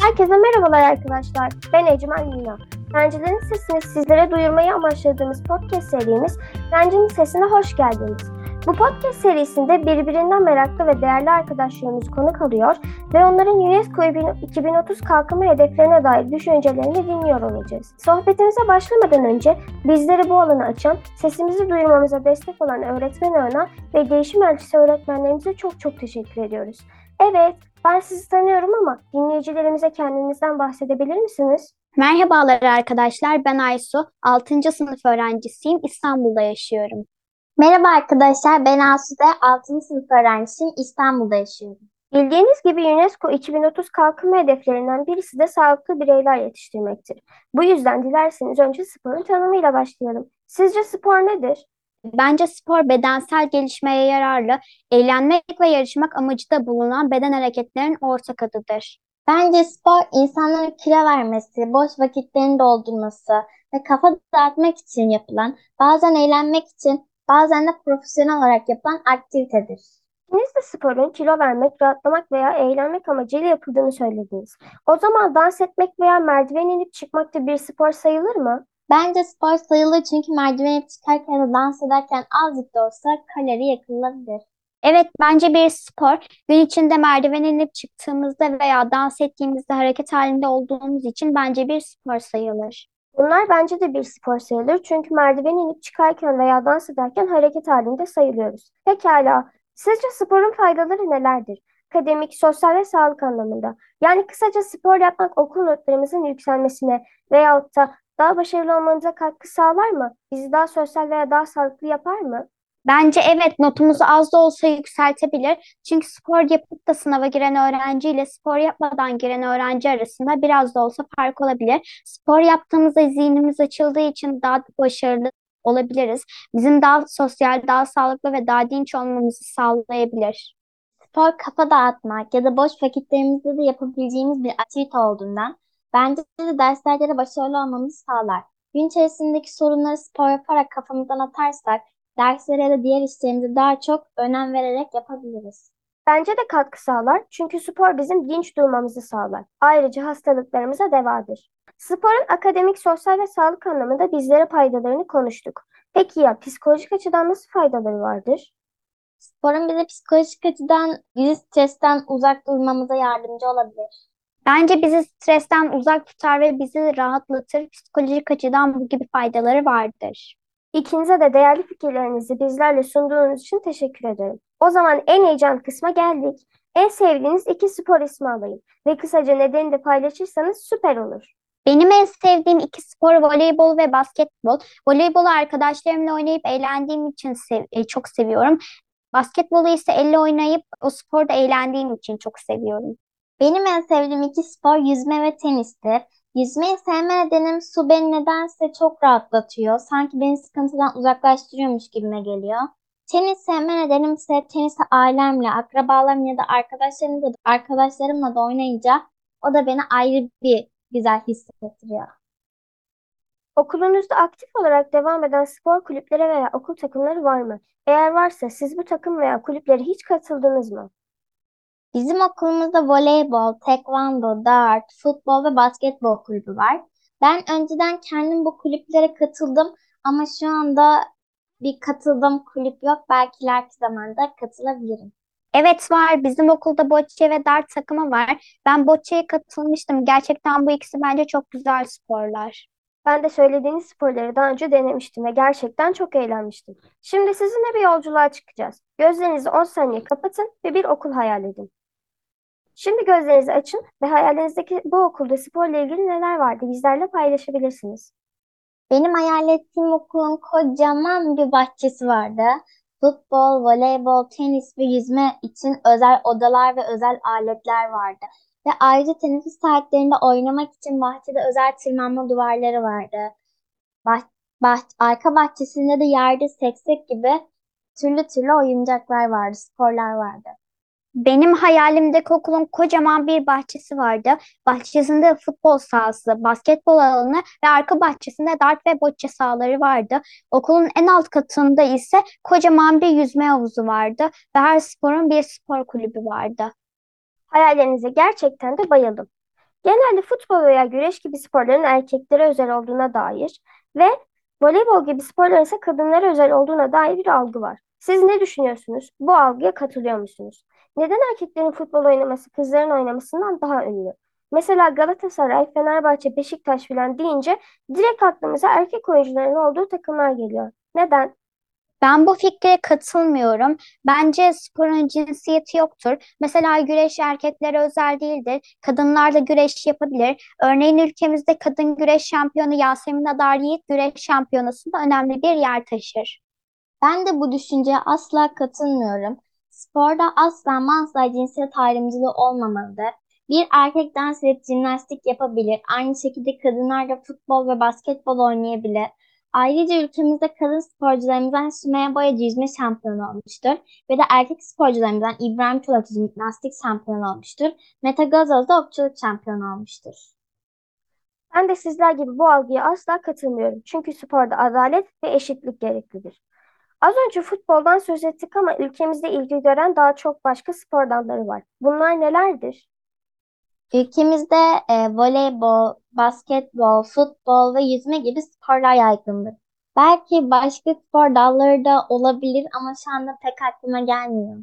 Herkese merhabalar arkadaşlar. Ben Ecmen Lina. Öğrencilerin sesini sizlere duyurmayı amaçladığımız podcast serimiz Öğrencinin Sesine hoş geldiniz. Bu podcast serisinde birbirinden meraklı ve değerli arkadaşlarımız konuk alıyor ve onların UNESCO 2030 kalkınma hedeflerine dair düşüncelerini dinliyor olacağız. Sohbetimize başlamadan önce bizleri bu alanı açan, sesimizi duyurmamıza destek olan öğretmen ağına ve değişim elçisi öğretmenlerimize çok çok teşekkür ediyoruz. Evet, ben sizi tanıyorum ama dinleyicilerimize kendinizden bahsedebilir misiniz? Merhabalar arkadaşlar, ben Aysu. 6. sınıf öğrencisiyim. İstanbul'da yaşıyorum. Merhaba arkadaşlar, ben Asude, 6. sınıf öğrencisiyim, İstanbul'da yaşıyorum. Bildiğiniz gibi UNESCO 2030 kalkınma hedeflerinden birisi de sağlıklı bireyler yetiştirmektir. Bu yüzden dilerseniz önce sporun tanımıyla başlayalım. Sizce spor nedir? Bence spor bedensel gelişmeye yararlı, eğlenmek ve yarışmak amacı da bulunan beden hareketlerinin ortak adıdır. Bence spor insanların kilo vermesi, boş vakitlerini doldurması ve kafa dağıtmak için yapılan, bazen eğlenmek için, bazen de profesyonel olarak yapılan aktivitedir. İkiniz de sporun kilo vermek, rahatlamak veya eğlenmek amacıyla yapıldığını söylediniz. O zaman dans etmek veya merdiven inip çıkmak da bir spor sayılır mı? Bence spor sayılır çünkü merdivene çıkarken ya da dans ederken azıcık da olsa kalori yakılabilir. Evet, bence bir spor. Gün içinde merdiven inip çıktığımızda veya dans ettiğimizde hareket halinde olduğumuz için bence bir spor sayılır. Bunlar bence de bir spor sayılır çünkü merdiven inip çıkarken veya dans ederken hareket halinde sayılıyoruz. Pekala, sizce sporun faydaları nelerdir? Akademik, sosyal ve sağlık anlamında. Yani kısaca spor yapmak okul notlarımızın yükselmesine veyahut da daha başarılı olmamıza katkı sağlar mı? Bizi daha sosyal veya daha sağlıklı yapar mı? Bence evet notumuzu az da olsa yükseltebilir. Çünkü spor yapıp da sınava giren öğrenci ile spor yapmadan giren öğrenci arasında biraz da olsa fark olabilir. Spor yaptığımızda zihnimiz açıldığı için daha başarılı olabiliriz. Bizim daha sosyal, daha sağlıklı ve daha dinç olmamızı sağlayabilir. Spor kafa dağıtmak ya da boş vakitlerimizde de yapabileceğimiz bir aktivite olduğundan bence de derslerde de başarılı olmamızı sağlar. Gün içerisindeki sorunları spor yaparak kafamızdan atarsak derslere da diğer işlerimize daha çok önem vererek yapabiliriz. Bence de katkı sağlar çünkü spor bizim dinç durmamızı sağlar. Ayrıca hastalıklarımıza devadır. Sporun akademik, sosyal ve sağlık anlamında bizlere faydalarını konuştuk. Peki ya psikolojik açıdan nasıl faydaları vardır? Sporun bize psikolojik açıdan bizi stresten uzak durmamıza yardımcı olabilir. Bence bizi stresten uzak tutar ve bizi rahatlatır. Psikolojik açıdan bu gibi faydaları vardır. İkinize de değerli fikirlerinizi bizlerle sunduğunuz için teşekkür ederim. O zaman en heyecan kısma geldik. En sevdiğiniz iki spor ismi alayım ve kısaca nedeni de paylaşırsanız süper olur. Benim en sevdiğim iki spor voleybol ve basketbol. Voleybolu arkadaşlarımla oynayıp eğlendiğim için sev e, çok seviyorum. Basketbolu ise elle oynayıp o sporda eğlendiğim için çok seviyorum. Benim en sevdiğim iki spor yüzme ve tenistir. Yüzmeyi sevme su beni nedense çok rahatlatıyor. Sanki beni sıkıntıdan uzaklaştırıyormuş gibime geliyor. Tenis sevme nedenim ise tenisi ailemle, akrabalarımla ya da arkadaşlarımla da, arkadaşlarımla da oynayınca o da beni ayrı bir güzel hissettiriyor. Okulunuzda aktif olarak devam eden spor kulüpleri veya okul takımları var mı? Eğer varsa siz bu takım veya kulüplere hiç katıldınız mı? Bizim okulumuzda voleybol, tekvando, dart, futbol ve basketbol kulübü var. Ben önceden kendim bu kulüplere katıldım ama şu anda bir katıldığım kulüp yok. Belki ileriki zamanda katılabilirim. Evet var. Bizim okulda bocce ve dart takımı var. Ben bocce'ye katılmıştım. Gerçekten bu ikisi bence çok güzel sporlar. Ben de söylediğiniz sporları daha önce denemiştim ve gerçekten çok eğlenmiştim. Şimdi sizinle bir yolculuğa çıkacağız. Gözlerinizi 10 saniye kapatın ve bir okul hayal edin. Şimdi gözlerinizi açın ve hayalinizdeki bu okulda sporla ilgili neler vardı bizlerle paylaşabilirsiniz. Benim hayal ettiğim okulun kocaman bir bahçesi vardı. Futbol, voleybol, tenis ve yüzme için özel odalar ve özel aletler vardı. Ve ayrıca teneffüs saatlerinde oynamak için bahçede özel tırmanma duvarları vardı. Bah bah arka bahçesinde de yerde seksek gibi türlü türlü oyuncaklar vardı, sporlar vardı. Benim hayalimdeki okulun kocaman bir bahçesi vardı. Bahçesinde futbol sahası, basketbol alanı ve arka bahçesinde dart ve bocce sahaları vardı. Okulun en alt katında ise kocaman bir yüzme havuzu vardı ve her sporun bir spor kulübü vardı. Hayallerinize gerçekten de bayıldım. Genelde futbol veya güreş gibi sporların erkeklere özel olduğuna dair ve voleybol gibi sporların ise kadınlara özel olduğuna dair bir algı var. Siz ne düşünüyorsunuz? Bu algıya katılıyor musunuz? Neden erkeklerin futbol oynaması kızların oynamasından daha ünlü? Mesela Galatasaray, Fenerbahçe, Beşiktaş filan deyince direkt aklımıza erkek oyuncuların olduğu takımlar geliyor. Neden? Ben bu fikre katılmıyorum. Bence sporun cinsiyeti yoktur. Mesela güreş erkeklere özel değildir. Kadınlar da güreş yapabilir. Örneğin ülkemizde kadın güreş şampiyonu Yasemin Adar Yiğit güreş şampiyonasında önemli bir yer taşır. Ben de bu düşünceye asla katılmıyorum. Sporda asla ama asla cinsiyet ayrımcılığı olmamalıdır. Bir erkek dans edip jimnastik yapabilir. Aynı şekilde kadınlar da futbol ve basketbol oynayabilir. Ayrıca ülkemizde kadın sporcularımızdan Sümeyye Boyacı yüzme şampiyonu olmuştur. Ve de erkek sporcularımızdan İbrahim Çolakçı jimnastik şampiyonu olmuştur. Mete Gazoz da okçuluk şampiyonu olmuştur. Ben de sizler gibi bu algıya asla katılmıyorum. Çünkü sporda adalet ve eşitlik gereklidir. Az önce futboldan söz ettik ama ülkemizde ilgi gören daha çok başka spor dalları var. Bunlar nelerdir? Ülkemizde e, voleybol, basketbol, futbol ve yüzme gibi sporlar yaygındır. Belki başka spor dalları da olabilir ama şu anda pek aklıma gelmiyor.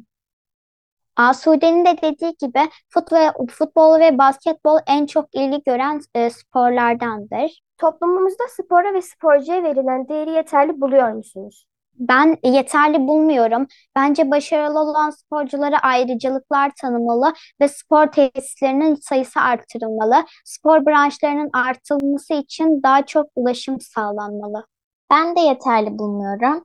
Asude'nin de dediği gibi futbol, futbol ve basketbol en çok ilgi gören e, sporlardandır. Toplumumuzda spora ve sporcuya verilen değeri yeterli buluyor musunuz? Ben yeterli bulmuyorum. Bence başarılı olan sporculara ayrıcalıklar tanımalı ve spor tesislerinin sayısı artırılmalı. Spor branşlarının artırılması için daha çok ulaşım sağlanmalı. Ben de yeterli bulmuyorum.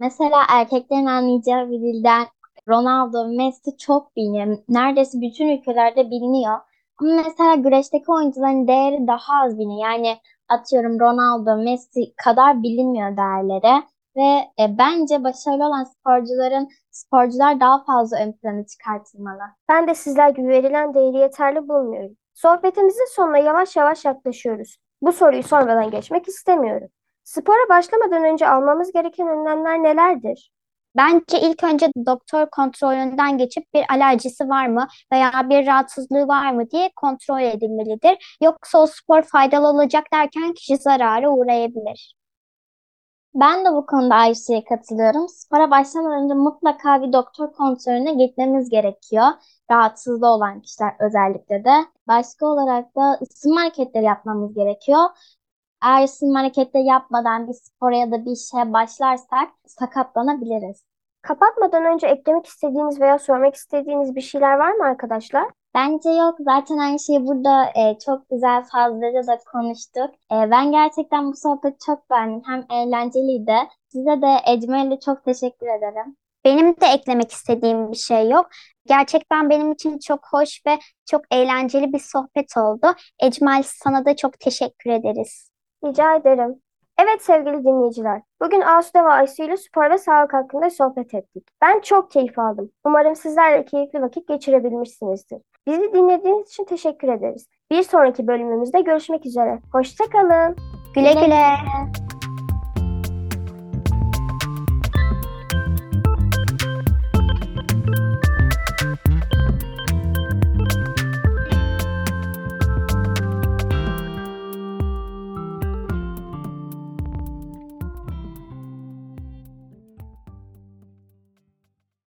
Mesela erkeklerin anlayacağı bir dilden Ronaldo Messi çok biliniyor. Neredeyse bütün ülkelerde biliniyor. Ama mesela güreşteki oyuncuların değeri daha az biliniyor. Yani atıyorum Ronaldo, Messi kadar bilinmiyor değerleri. Ve e, bence başarılı olan sporcuların sporcular daha fazla ön plana çıkartılmalı. Ben de sizler gibi verilen değeri yeterli bulmuyorum. Sohbetimizin sonuna yavaş yavaş yaklaşıyoruz. Bu soruyu sormadan geçmek istemiyorum. Spora başlamadan önce almamız gereken önlemler nelerdir? Bence ilk önce doktor kontrolünden geçip bir alerjisi var mı veya bir rahatsızlığı var mı diye kontrol edilmelidir. Yoksa o spor faydalı olacak derken kişi zarara uğrayabilir. Ben de bu konuda Ayşe'ye katılıyorum. Spora başlamadan önce mutlaka bir doktor kontrolüne gitmemiz gerekiyor. Rahatsızlığı olan kişiler özellikle de. Başka olarak da ısınma hareketleri yapmamız gerekiyor. Eğer ısınma hareketleri yapmadan bir spora ya da bir işe başlarsak sakatlanabiliriz. Kapatmadan önce eklemek istediğiniz veya sormak istediğiniz bir şeyler var mı arkadaşlar? Bence yok. Zaten aynı şeyi burada e, çok güzel fazlaca da konuştuk. E, ben gerçekten bu sohbeti çok beğendim. Hem eğlenceliydi. Size de Ecmel'le çok teşekkür ederim. Benim de eklemek istediğim bir şey yok. Gerçekten benim için çok hoş ve çok eğlenceli bir sohbet oldu. Ecmal sana da çok teşekkür ederiz. Rica ederim. Evet sevgili dinleyiciler, bugün Asude ve Aysu ile spor ve sağlık hakkında sohbet ettik. Ben çok keyif aldım. Umarım sizler de keyifli vakit geçirebilmişsinizdir. Bizi dinlediğiniz için teşekkür ederiz. Bir sonraki bölümümüzde görüşmek üzere. Hoşçakalın. Güle Güle güle.